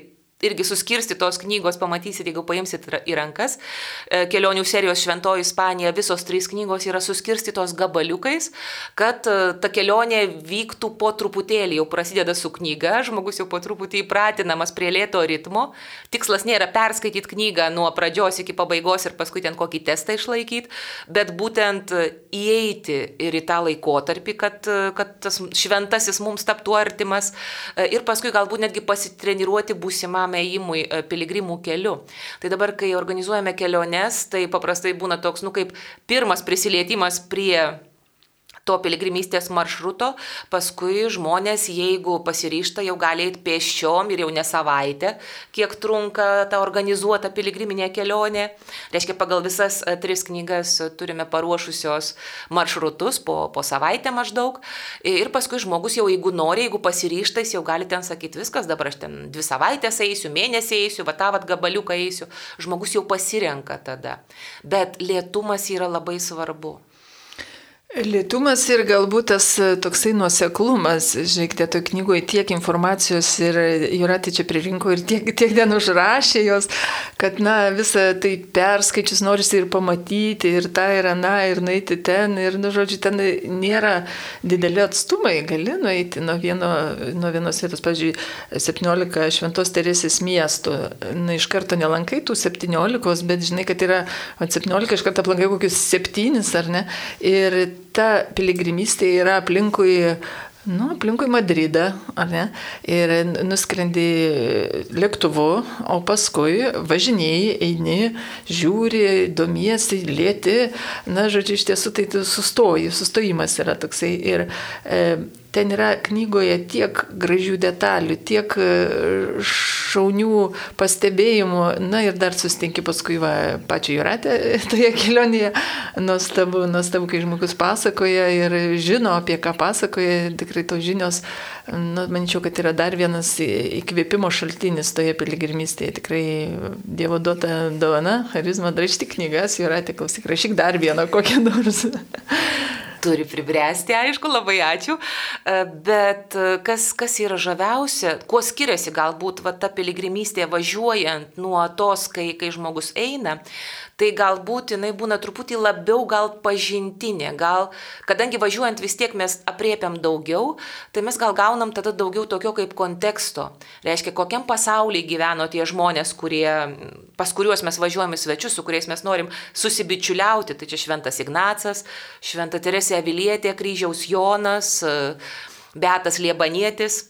[SPEAKER 1] irgi suskirstytos knygos, pamatysit, jeigu paimsit į rankas. E, kelionių serijos Šventoji Ispanija, visos trys knygos yra suskirstytos gabaliukais, kad e, ta kelionė vyktų po truputėlį, jau prasideda su knyga, žmogus jau po truputį įpratinamas prie lėto ritmo. Tikslas nėra perskaityti knygą nuo pradžios iki pabaigos ir paskui ten kokį testą išlaikyti, bet būtent įeiti ir į tą laikotarpį, kad, kad tas šventasis mums taptų artimas e, ir paskui galbūt netgi pasitreniruoti būsimą ilgam ėjimui e, piligrimų keliu. Tai dabar, kai organizuojame keliones, tai paprastai būna toks, nu kaip pirmas prisilietimas prie to piligrimystės maršruto, paskui žmonės, jeigu pasiryšta, jau gali eiti pėsčiom ir jau ne savaitę, kiek trunka ta organizuota piligriminė kelionė. Reiškia, pagal visas e, tris knygas turime paruošusios maršrutus po, po savaitę maždaug. Ir paskui žmogus jau, jeigu nori, jeigu pasiryšta, jis jau gali ten sakyti, viskas, dabar aš ten dvi savaitės eisiu, mėnesį eisiu, va tą vat gabaliuką eisiu. Žmogus jau pasirenka tada. Bet lėtumas yra labai svarbu.
[SPEAKER 2] Lietumas ir galbūt tas e, toksai nuoseklumas, žiūrėkite, to knygoje tiek informacijos ir Juratė čia pririnko ir tiek, tiek ten užrašė jos, kad, na, visą tai perskaičius norisi ir pamatyti, ir tą, ir aną, ir nueiti ten, ir, nu, žodžiu, ten nėra dideli atstumai, gali nueiti nuo, vieno, nuo vienos vietos, pavyzdžiui, 17 Šventos Teresės miestų, na, iš karto nelankai tų 17, bet žinai, kad yra 17, iš karto aplankai kokius 7, ar ne? Ir ta piligrimystė yra aplinkui Nu, aplinkui Madridą, ar ne? Ir nuskrendi lėktuvu, o paskui važinėjai, eini, žiūri, domiesi, lėti. Na, žodžiu, iš tiesų tai tu sustoji, sustojimas yra toksai. Ir e, ten yra knygoje tiek gražių detalių, tiek e, šaunių pastebėjimų, na ir dar sustinki paskui va, pačią Juratę toje kelionėje. Nuostabu, nuostabu, kai žmogus pasakoja ir žino, apie ką pasakoja, tikrai tos žinios, nu, manyčiau, kad yra dar vienas įkvėpimo šaltinis toje piligrimystėje. Tikrai Dievo duota dovana, charizma, rašti knygas, Juratė, klausyk, rašyk dar vieną kokią nors
[SPEAKER 1] turi pribręsti, aišku, labai ačiū. E, bet e, kas, kas yra žaviausia, kuo skiriasi galbūt va, ta piligrimystė važiuojant nuo tos, kai, kai žmogus eina, tai galbūt jinai būna truputį labiau gal pažintinė, gal, kadangi važiuojant vis tiek mes apriepiam daugiau, tai mes gal gaunam tada daugiau tokio kaip konteksto. Reiškia, kokiam pasaulyje gyveno tie žmonės, kurie, pas kuriuos mes važiuojame svečius, su kuriais mes norim susibičiuliauti. Tai čia Šventas Ignacas, Šventa Teresė Avilietė, Kryžiaus Jonas, Beatas Liebanietis.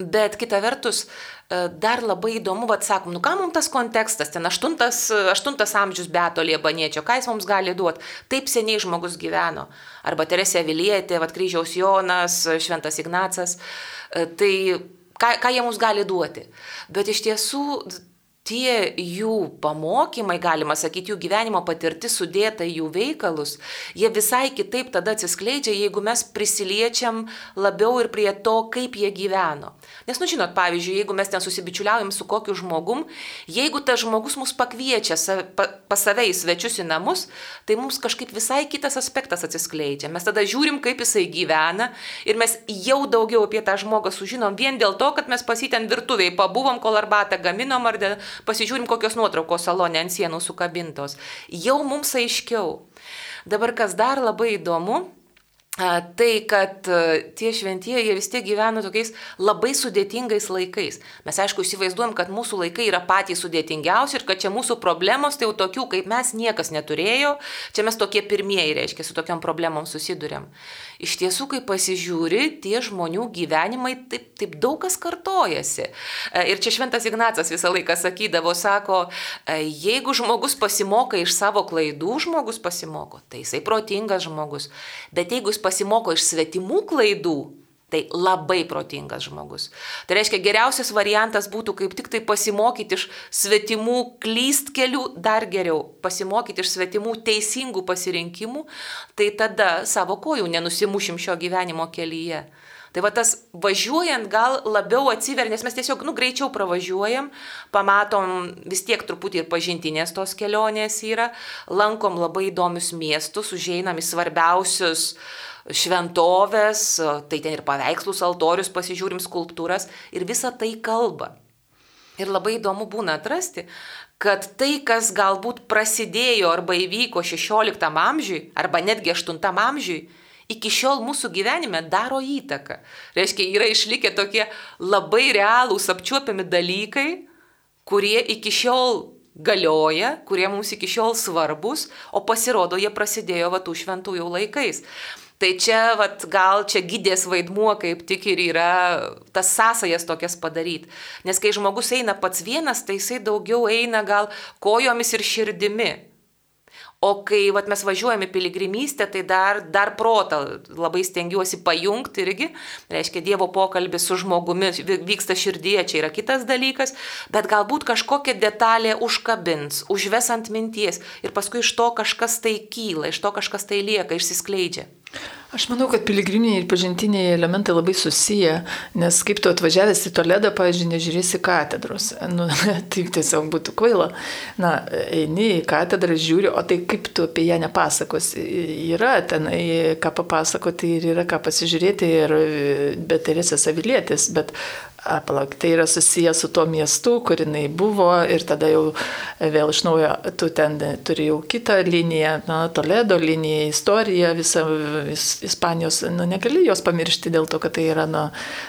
[SPEAKER 1] Bet kita vertus, e, dar labai įdomu, vad sakom, nu ką mums tas kontekstas, ten aštuntas, aštuntas amžius Beto Liebaniečio, ką jis mums gali duoti, taip seniai žmogus gyveno. Arba Teresė Vilietė, vad kryžiaus Jonas, Šventas Ignacas, e, tai ką, ką jie mums gali duoti. Bet iš tiesų tie jų pamokymai, galima sakyti, jų gyvenimo patirtis sudėta į jų veikalus, jie visai kitaip tada atsiskleidžia, jeigu mes prisiliečiam labiau ir prie to, kaip jie gyveno. Nes, nu žinot, pavyzdžiui, jeigu mes ten susibičiuliaujam su kokiu žmogum, jeigu tas žmogus mus pakviečia sa, pa, pas save į svečius į namus, tai mums kažkaip visai kitas aspektas atsiskleidžia. Mes tada žiūrim, kaip jisai gyvena ir mes jau daugiau apie tą žmogą sužinom vien dėl to, kad mes pasiten virtuviai pabuvom, kol arbatą gaminom ar pasižiūrim, kokios nuotraukos salonė ant sienų sukabintos. Jau mums aiškiau. Dabar kas dar labai įdomu, Tai, kad tie šventieji jie vis tiek gyvena tokiais labai sudėtingais laikais. Mes aišku įsivaizduojam, kad mūsų laikai yra patys sudėtingiausi ir kad čia mūsų problemos, tai jau tokių kaip mes niekas neturėjo, čia mes tokie pirmieji, reiškia, su tokiam problemom susidurėm iš tiesų, kai pasižiūri, tie žmonių gyvenimai taip, taip daug kas kartojasi. E, ir čia Šventas Ignacas visą laiką sakydavo, sako, e, jeigu žmogus pasimoka iš savo klaidų, žmogus pasimoko, tai jisai protingas žmogus. Bet jeigu jis pasimoko iš svetimų klaidų, Tai labai protingas žmogus. Tai reiškia, geriausias variantas būtų kaip tik tai pasimokyti iš svetimų klystkelių, dar geriau pasimokyti iš svetimų teisingų pasirinkimų, tai tada savo kojų nenusimušim šio gyvenimo kelyje. Tai va tas važiuojant gal labiau atsiver, nes mes tiesiog, nu, greičiau pravažiuojam, pamatom vis tiek truputį ir pažintinės tos kelionės yra, lankom labai įdomius miestus, užeinam į svarbiausius uh, šventovės, tai ten ir paveikslus, altorius, pasižiūrim skulptūras ir visa tai kalba. Ir labai įdomu būna atrasti, kad tai, kas galbūt prasidėjo arba įvyko 16 amžiui, arba netgi 8 amžiui, iki šiol mūsų gyvenime daro įtaką. Reiškia, yra išlikę tokie labai realūs apčiuopiami dalykai, kurie iki šiol galioja, kurie mums iki šiol svarbus, o pasirodo, jie prasidėjo va tų šventųjų laikais. Tai čia, vat, gal čia gydės vaidmuo kaip tik ir yra tas sąsajas tokias padaryti. Nes kai žmogus eina pats vienas, tai jisai daugiau eina gal kojomis ir širdimi. O kai vat, mes važiuojame piligrimystę, tai dar, dar protą labai stengiuosi pajungti irgi. Reiškia, Dievo pokalbis su žmogumi vyksta širdyje, čia yra kitas dalykas, bet galbūt kažkokia detalė užkabins, užves ant minties ir paskui iš to kažkas tai kyla, iš to kažkas tai lieka, išsiskleidžia.
[SPEAKER 2] Aš manau, kad piligriminiai ir pažintiniai elementai labai susiję, nes kaip tu atvažiavęs į Toledą, pavyzdžiui, nežiūrėsi katedros. Nu, tai tiesiog būtų kvaila. Na, eini į katedrą, žiūri, o tai kaip tu apie ją nepasakos. Yra ten, ką papasakoti ir yra ką pasižiūrėti, ir, bet Teresės Avilėtis, bet Palauk, tai yra susijęs su tuo miestu, kur jinai buvo ir tada jau vėl iš naujo tu ten turi jau kitą liniją, na, Toledo liniją, istoriją visą vis, Ispanijos, nu, negali jos pamiršti dėl to, kad tai yra na,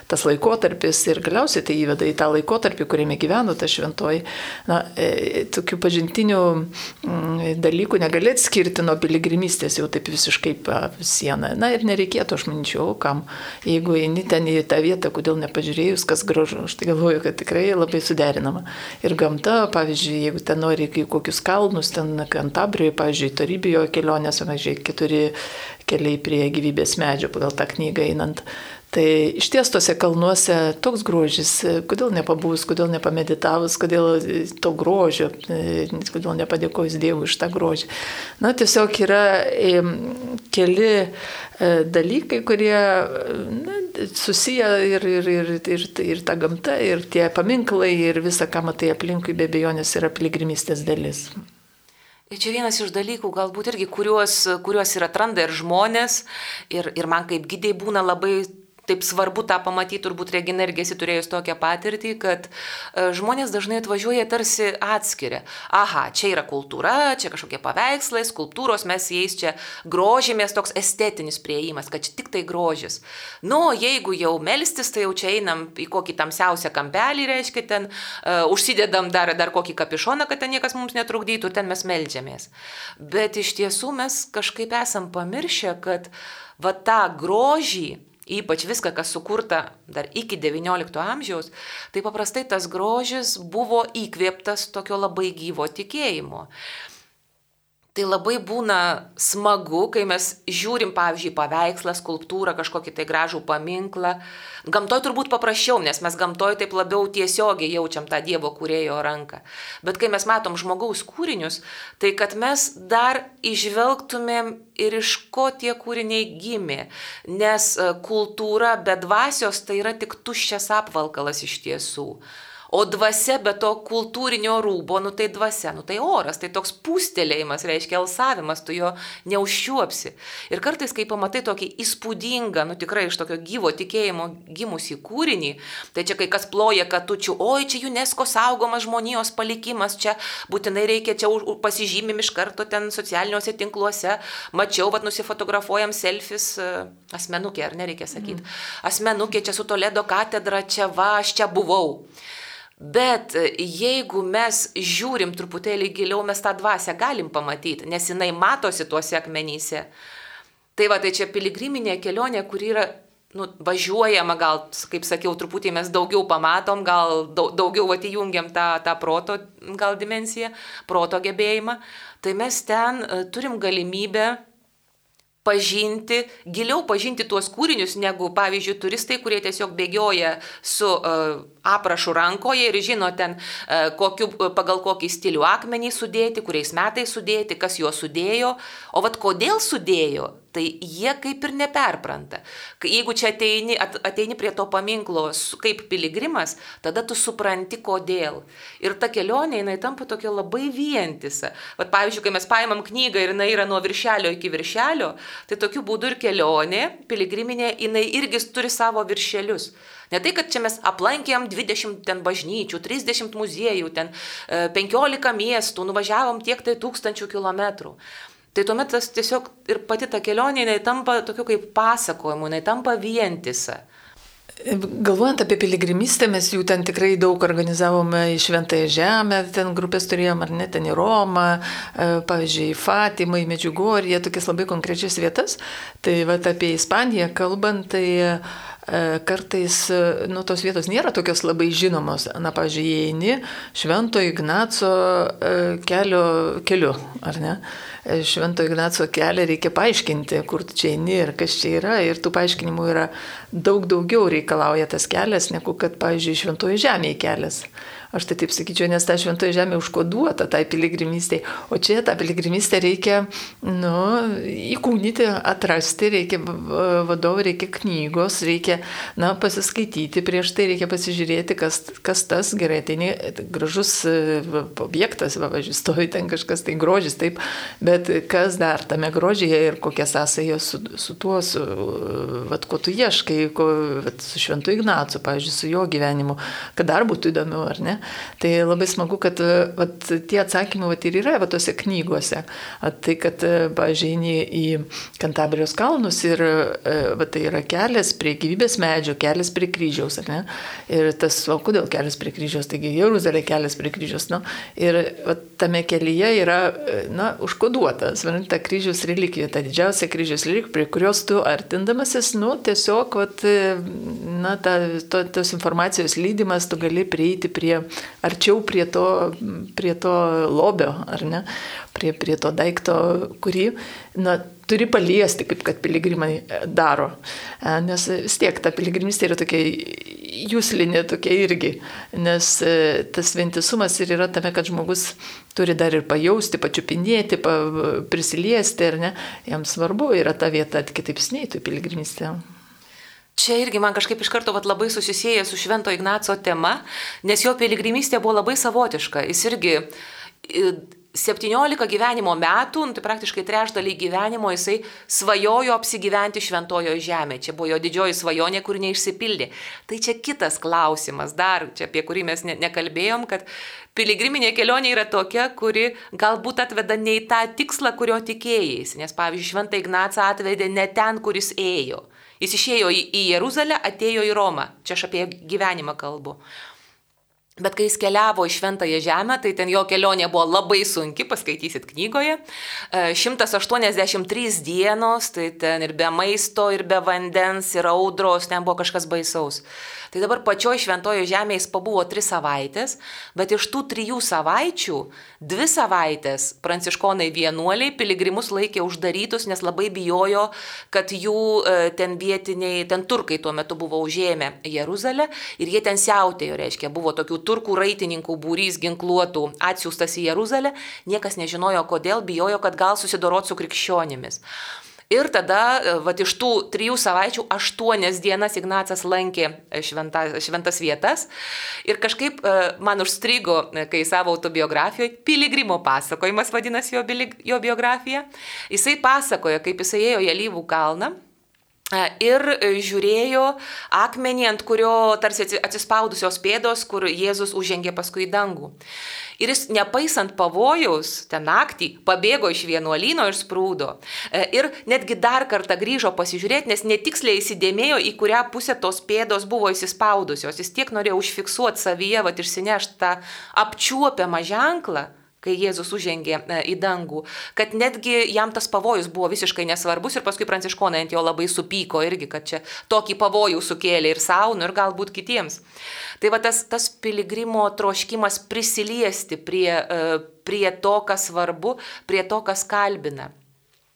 [SPEAKER 2] tas laikotarpis ir galiausiai tai įveda į tą laikotarpį, kuriame gyveno ta šventoji. Na, e, tokių pažintinių m, mm, dalykų negali atskirti nuo piligrimystės jau taip visiškai sieną. Na ir nereikėtų, aš manyčiau, kam, jeigu eini ten į tą vietą, kodėl nepažiūrėjus, kas viskas gražu. Aš tai galvoju, kad tikrai labai suderinama. Ir gamta, pavyzdžiui, jeigu ten nori į kokius kalnus, ten Kantabrijoje, pavyzdžiui, Tarybijoje kelionės, pavyzdžiui, keturi keliai prie gyvybės medžio pagal tą knygą einant. Tai iš ties tose kalnuose toks grožis, kodėl nepabūs, kodėl nepameditavus, kodėl to grožio, kodėl nepadėkojus Dievui už tą grožį. Na, tiesiog yra keli e, dalykai, kurie na, susiję ir, ir, ir, ir, ir ta gamta, ir tie paminklai, ir visa, ką matai aplinkui, be abejonės yra piligrimystės dalis.
[SPEAKER 1] Ir čia vienas iš dalykų, galbūt irgi, kuriuos, kuriuos ir atranda ir žmonės, ir, ir man kaip gydėjai būna labai taip svarbu tą pamatyti, turbūt Regina irgi esi turėjus tokią patirtį, kad e, žmonės dažnai atvažiuoja tarsi atskiria. Aha, čia yra kultūra, čia kažkokie paveikslai, skulptūros, mes jais čia grožimės, toks estetinis prieimas, kad čia tik tai grožis. Nu, jeigu jau melstis, tai jau čia einam į kokį tamsiausią kampelį, reiškia, ten uh, užsidedam dar, dar kokį kapišoną, kad ten niekas mums netrukdytų ten mes melžiamės. Bet iš tiesų mes kažkaip esam pamiršę, kad va tą grožį, ypač viską, kas sukurta dar iki XIX amžiaus, tai paprastai tas grožis buvo įkvėptas tokio labai gyvo tikėjimo. Tai labai būna smagu, kai mes žiūrim, pavyzdžiui, paveikslą, skulptūrą, kažkokį tai gražų paminklą. Gamtoj turbūt paprasčiau, nes mes gamtoj taip labiau tiesiogiai jaučiam tą Dievo kūrėjo ranką. Bet kai mes matom žmogaus kūrinius, tai kad mes dar išvelgtumėm ir iš ko tie kūriniai gimė. Nes e, kultūra be dvasios tai yra tik tuščias apvalkalas iš tiesų. O dvasia be to kultūrinio rūbo, nu tai dvasia, nu tai oras, tai toks pūstelėjimas, reiškia alsavimas, tu jo neužšiuopsi. Ir kartais, kai pamatai tokį įspūdingą, nu tikrai iš tokio gyvo tikėjimo gimusi kūrinį, tai čia kai kas ploja katučių, oi čia UNESCO saugomas žmonijos palikimas, čia būtinai reikia, čia pasižymim iš karto ten socialiniuose tinkluose, mačiau, vad nusifotografuojam selfis, e, asmenukė, ar nereikia sakyti, mm. asmenukė čia su Toledo katedra, čia va, aš čia buvau. Bet e, jeigu mes žiūrim truputėlį giliau, mes tą dvasę galim pamatyti, nes jinai matosi tuose akmenyse. Tai va, tai čia piligriminė kelionė, kur yra nu, važiuojama, gal, kaip sakiau, truputį mes daugiau pamatom, gal daugiau atijungiam tą, tą proto gal dimensiją, proto gebėjimą, tai mes ten e, turim galimybę pažinti, giliau pažinti tuos kūrinius, negu, pavyzdžiui, turistai, kurie tiesiog bėgioja su uh, aprašu rankoje ir žino ten, uh, kokiu, pagal kokį stilių akmenį sudėti, kuriais metais sudėti, kas juos sudėjo, o vad kodėl sudėjo, tai jie kaip ir neperpranta. Jeigu čia ateini, ateini prie to paminklo kaip piligrimas, tada tu supranti kodėl. Ir ta kelionė, jinai tampa tokia labai vientisa. Vat pavyzdžiui, kai mes paimam knygą ir jinai yra nuo viršelio iki viršelio, tai tokiu būdu ir kelionė, piligriminė, jinai irgi turi savo viršelius. Ne tai, kad čia mes aplankėm 20 ten bažnyčių, 30 muziejų, ten 15 e, miestų, nuvažiavom tiek tai tūkstančių kilometrų. Tai tuomet tas tiesiog ir pati ta kelionė, jinai tampa tokiu kaip pasakojimu, jinai tampa vientisa.
[SPEAKER 2] Galvojant apie piligrimystę, mes jų ten tikrai daug organizavome į Šventąją Žemę, ten grupės turėjom, ar ne, ten į Romą, e, pavyzdžiui, į Fatimą, į Medžiugorį, tokias labai konkrečias vietas. Tai va apie Ispaniją kalbant, tai kartais e, nu, tos vietos nėra tokios labai žinomos. Na, pavyzdžiui, įeini Švento Ignaco e, kelio, keliu, ar ne? Švento Ignaco kelią reikia paaiškinti, kur čia eini ir kas čia yra. Ir tų paaiškinimų yra daug daugiau reikalauja tas kelias, negu kad, pavyzdžiui, Šventojo žemėje kelias. Aš tai taip sakyčiau, nes ta šventoji žemė užkoduota tai piligrimystėje. O čia tą piligrimystę reikia nu, įkūnyti, atrasti, reikia vadovų, reikia knygos, reikia na, pasiskaityti, prieš tai reikia pasižiūrėti, kas, kas tas gerai. Tai ne, gražus e, objektas, važiuoju, stovi ten kažkas tai grožis, taip, bet kas dar tame grožyje ir kokia sąsaja su, su tuo, su, vat, ko tu ieškai, ko, vat, su Šventu Ignacu, pavyzdžiui, su jo gyvenimu, kad dar būtų įdomiau, ar ne? Tai labai smagu, kad vat, tie atsakymai vat, ir yra vat, tose knygose. At, tai, kad, pažiūrėjai, į Kantabrijos kalnus ir vat, tai yra kelias prie gyvybės medžio, kelias prie kryžiaus. Ir tas, o kodėl kelias prie kryžiaus, taigi Jeruzalė kelias prie kryžiaus. Nu, ir vat, tame kelyje yra na, užkoduotas, vadinasi, ta kryžiaus relikvija, ta didžiausia kryžiaus relikvija, prie kurios tu artindamasis, nu, tiesiog, vat, na, ta, to, tos informacijos lydimas, tu gali prieiti prie arčiau prie to, prie to lobio, ar ne, prie, prie to daikto, kurį na, turi paliesti, kaip kad piligrimai e, daro. E, nes vis tiek ta piligrimystė yra tokia jūslinė, tokia irgi. Nes e, tas vientisumas ir yra tame, kad žmogus turi dar ir pajausti, pačiupinėti, pa, prisiliesti, ar ne. Jam svarbu yra ta vieta, kitaip sneitų piligrimystė.
[SPEAKER 1] Čia irgi man kažkaip iš karto vat, labai susisieja su Švento Ignaco tema, nes jo piligrimystė buvo labai savotiška. Jis irgi 17 gyvenimo metų, nu, tai praktiškai trešdalį gyvenimo jisai svajojo apsigyventi šventojoje žemėje. Čia buvo jo didžioji svajonė, kur neišsipildė. Tai čia kitas klausimas, dar čia apie kurį mes ne, nekalbėjom, kad piligriminė kelionė yra tokia, kuri galbūt atveda ne į tą tikslą, kurio tikėjais. Nes pavyzdžiui, šventą Ignacą atvedė ne ten, kuris ėjo. Jis išėjo į, Jeruzalę, atėjo į Romą. Čia aš apie gyvenimą kalbu. Bet kai jis keliavo į Šventąją Žemę, tai ten jo kelionė buvo labai sunki, paskaitysit knygoje. 183 e, dienos, tai ten ir be maisto, ir be vandens, ir audros, ten buvo kažkas baisaus. Tai dabar pačioje Šventojo Žemėje jis pabuvo tris savaitės, bet iš tų trijų savaičių dvi savaitės pranciškonai vienuoliai piligrimus laikė uždarytus, nes labai bijojo, kad jų e, ten vietiniai, ten turkai tuo metu buvo užėmę Jeruzalę ir jie ten siautėjo, reiškia, buvo tokių turkų raitininkų būrys ginkluotų atsiųstas į Jeruzalę, niekas nežinojo kodėl, bijojo, kad gal susidorot su krikščionimis. Ir tada, e, va, iš tų trijų savaičių, aštuonias dienas Ignacas lankė e, šventa, šventas vietas. Ir kažkaip e, man užstrigo, kai savo autobiografijoje, Piligrimo pasakojimas vadinasi jo, jo biografija. Jisai pasakoja, kaip jisai ėjo į Alyvų kalną ir žiūrėjo akmenį, ant kurio tarsi atsispaudusios pėdos, kur Jėzus užžengė paskui dangų. Ir jis, nepaisant pavojaus, ten naktį pabėgo iš vienuolyno ir sprūdo. E, ir netgi dar kartą grįžo pasižiūrėti, nes netiksliai įsidėmėjo, į kurią pusę tos pėdos buvo įsispaudusios. Jis tiek norėjo užfiksuoti savyje, va, išsinešti tą apčiuopiamą ženklą kai Jėzus užžengė e, į dangų, kad netgi jam tas pavojus buvo visiškai nesvarbus ir paskui pranciškonai ant jo labai supyko irgi, kad čia tokį pavojų sukėlė ir savo, nu ir galbūt kitiems. Tai va tas, tas piligrimo troškimas prisiliesti prie, e, prie to, kas svarbu, prie to, kas kalbina.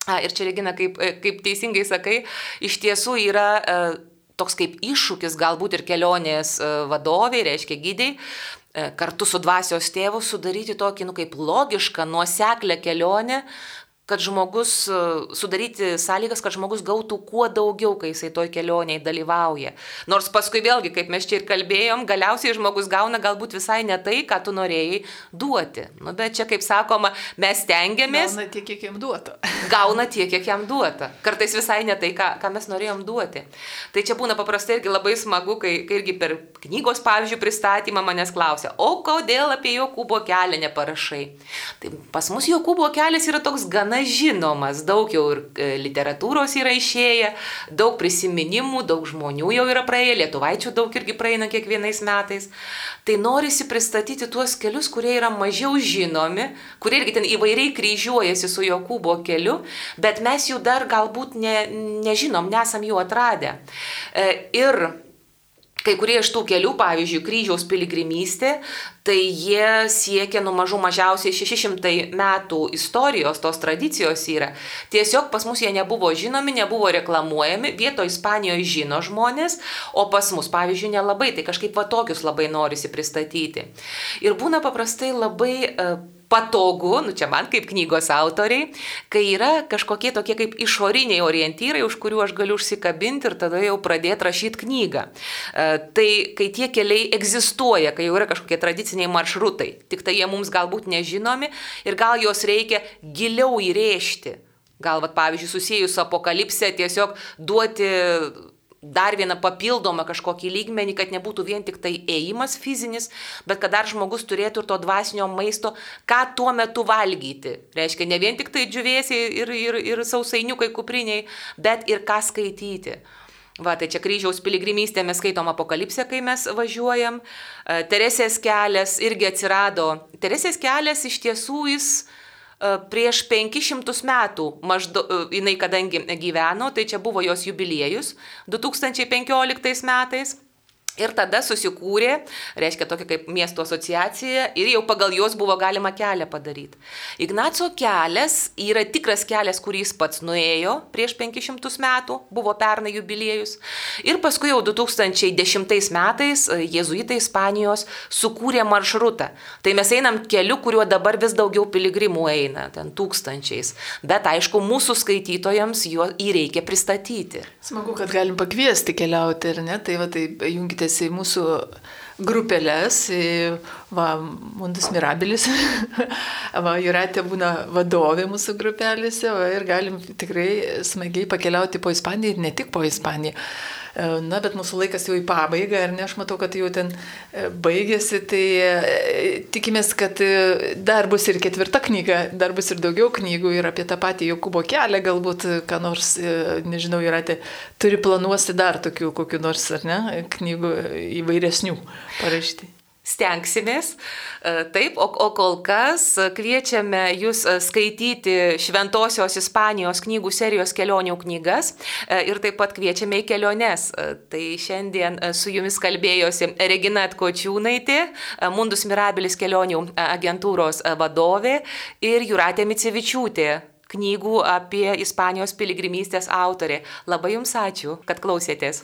[SPEAKER 1] A, ir čia, Regina, kaip, e, kaip teisingai sakai, iš tiesų yra toks kaip iššūkis galbūt ir kelionės vadoviai, reiškia gydai, E, kartu su dvasios tėvu sudaryti tokį, nu, kaip logišką, nuoseklę kelionę, kad žmogus, e, sudaryti sąlygas, kad žmogus gautų kuo daugiau, kai jisai toj kelioniai dalyvauja. Nors paskui vėlgi, kaip mes čia ir kalbėjom, galiausiai žmogus gauna galbūt visai ne tai, ką tu norėjai duoti. Nu, bet čia, kaip sakoma, mes stengiamės.
[SPEAKER 2] Gauna tiek, kiek jam duota.
[SPEAKER 1] gauna tiek, kiek jam duota. Kartais visai ne tai, ką, ką mes norėjom duoti. Tai čia būna paprastai irgi labai smagu, kai, kai irgi per knygos, pavyzdžiui, pristatymą manęs klausia, o kodėl apie Jokūbo kelią neparašai. Tai pas mus Jokūbo kelias yra toks gana gana žinomas, daug jau ir e, literatūros yra išėję, daug prisiminimų, daug žmonių jau yra praėję, lietuvaičių daug irgi praeina kiekvienais metais. Tai norisi pristatyti tuos kelius, kurie yra mažiau žinomi, kurie irgi ten įvairiai kryžiuojasi su Jokūbo keliu, bet mes jų dar galbūt ne, nežinom, nesam jų atradę. E, ir Kai kurie iš tų kelių, pavyzdžiui, kryžiaus piligrimystė, tai jie siekia nuo mažų mažiausiai 600 metų istorijos, tos tradicijos yra. Tiesiog pas mus jie nebuvo žinomi, nebuvo reklamuojami, vieto Ispanijoje žino žmonės, o pas mus, pavyzdžiui, nelabai, tai kažkaip va tokius labai norisi pristatyti. Ir būna paprastai labai uh, patogu, nu čia man kaip knygos autoriai, kai yra kažkokie tokie kaip išoriniai orientyrai, už kurių aš galiu užsikabinti ir tada jau pradėti rašyti knygą. E, tai kai tie keliai egzistuoja, kai jau yra kažkokie tradiciniai maršrutai, tik tai jie mums galbūt nežinomi ir gal juos reikia giliau įrėžti. Gal, vat, pavyzdžiui, susijęs su apokalipse tiesiog duoti dar vieną papildomą kažkokį lygmenį, kad nebūtų vien tik tai ėjimas fizinis, bet kad dar žmogus turėtų ir to dvasinio maisto, ką tuo metu valgyti. Reiškia, ne vien tik tai džiuvėsiai ir, ir, ir sausainiukai kupriniai, bet ir ką skaityti. Va, tai čia kryžiaus piligrimystė mes skaitom apokalipsę, kai mes važiuojam. E, Teresės kelias irgi atsirado. Teresės kelias iš tiesų jis E, prieš 500 metų maždaug e, jinai kadangi gyveno, tai čia buvo jos jubiliejus 2015 metais. Ir tada susikūrė, reiškia tokia kaip miesto asociacija ir jau pagal juos buvo galima kelią padaryti. Ignaco kelias yra tikras kelias, kurį jis pats nuėjo prieš 500 metų, buvo pernai jubiliejus. Ir paskui jau 2010 metais e, jėzuitai Ispanijos sukūrė maršrutą. Tai mes einam keliu, kuriuo dabar vis daugiau piligrimų eina, ten tūkstančiais. Bet aišku, mūsų skaitytojams jo įreikia pristatyti.
[SPEAKER 2] Smagu, kad galim pakviesti keliauti, ar ne? Tai va, tai jungite kreipėtės į mūsų grupelės, į, va, Mundus Mirabilis, va, Juratė būna vadovė mūsų grupelėse va, ir galim tikrai smagiai pakeliauti po Ispaniją ir ne tik po Ispaniją. E, na, bet mūsų laikas jau į pabaigą ir ne, aš matau, kad jau ten e, baigėsi, tai e, tikimės, kad dar bus ir ketvirta knyga, dar bus ir daugiau knygų ir apie tą patį Jokūbo kelią, galbūt, ką nors, nežinau, yra, tai turi planuosi dar tokių kokių nors, ar ne, knygų įvairesnių parašyti.
[SPEAKER 1] Stengsimės. Taip, o, o kol kas kviečiame jūs skaityti Šventosios Ispanijos knygų serijos kelionių knygas ir taip pat kviečiame į keliones. Tai šiandien su jumis kalbėjosi Regina Atkočiūnaitė, Mundus Mirabilis kelionių agentūros vadovė ir Juratė Micevičiūtė knygų apie Ispanijos piligrimystės autorė. Labai Jums ačiū, kad klausėtės.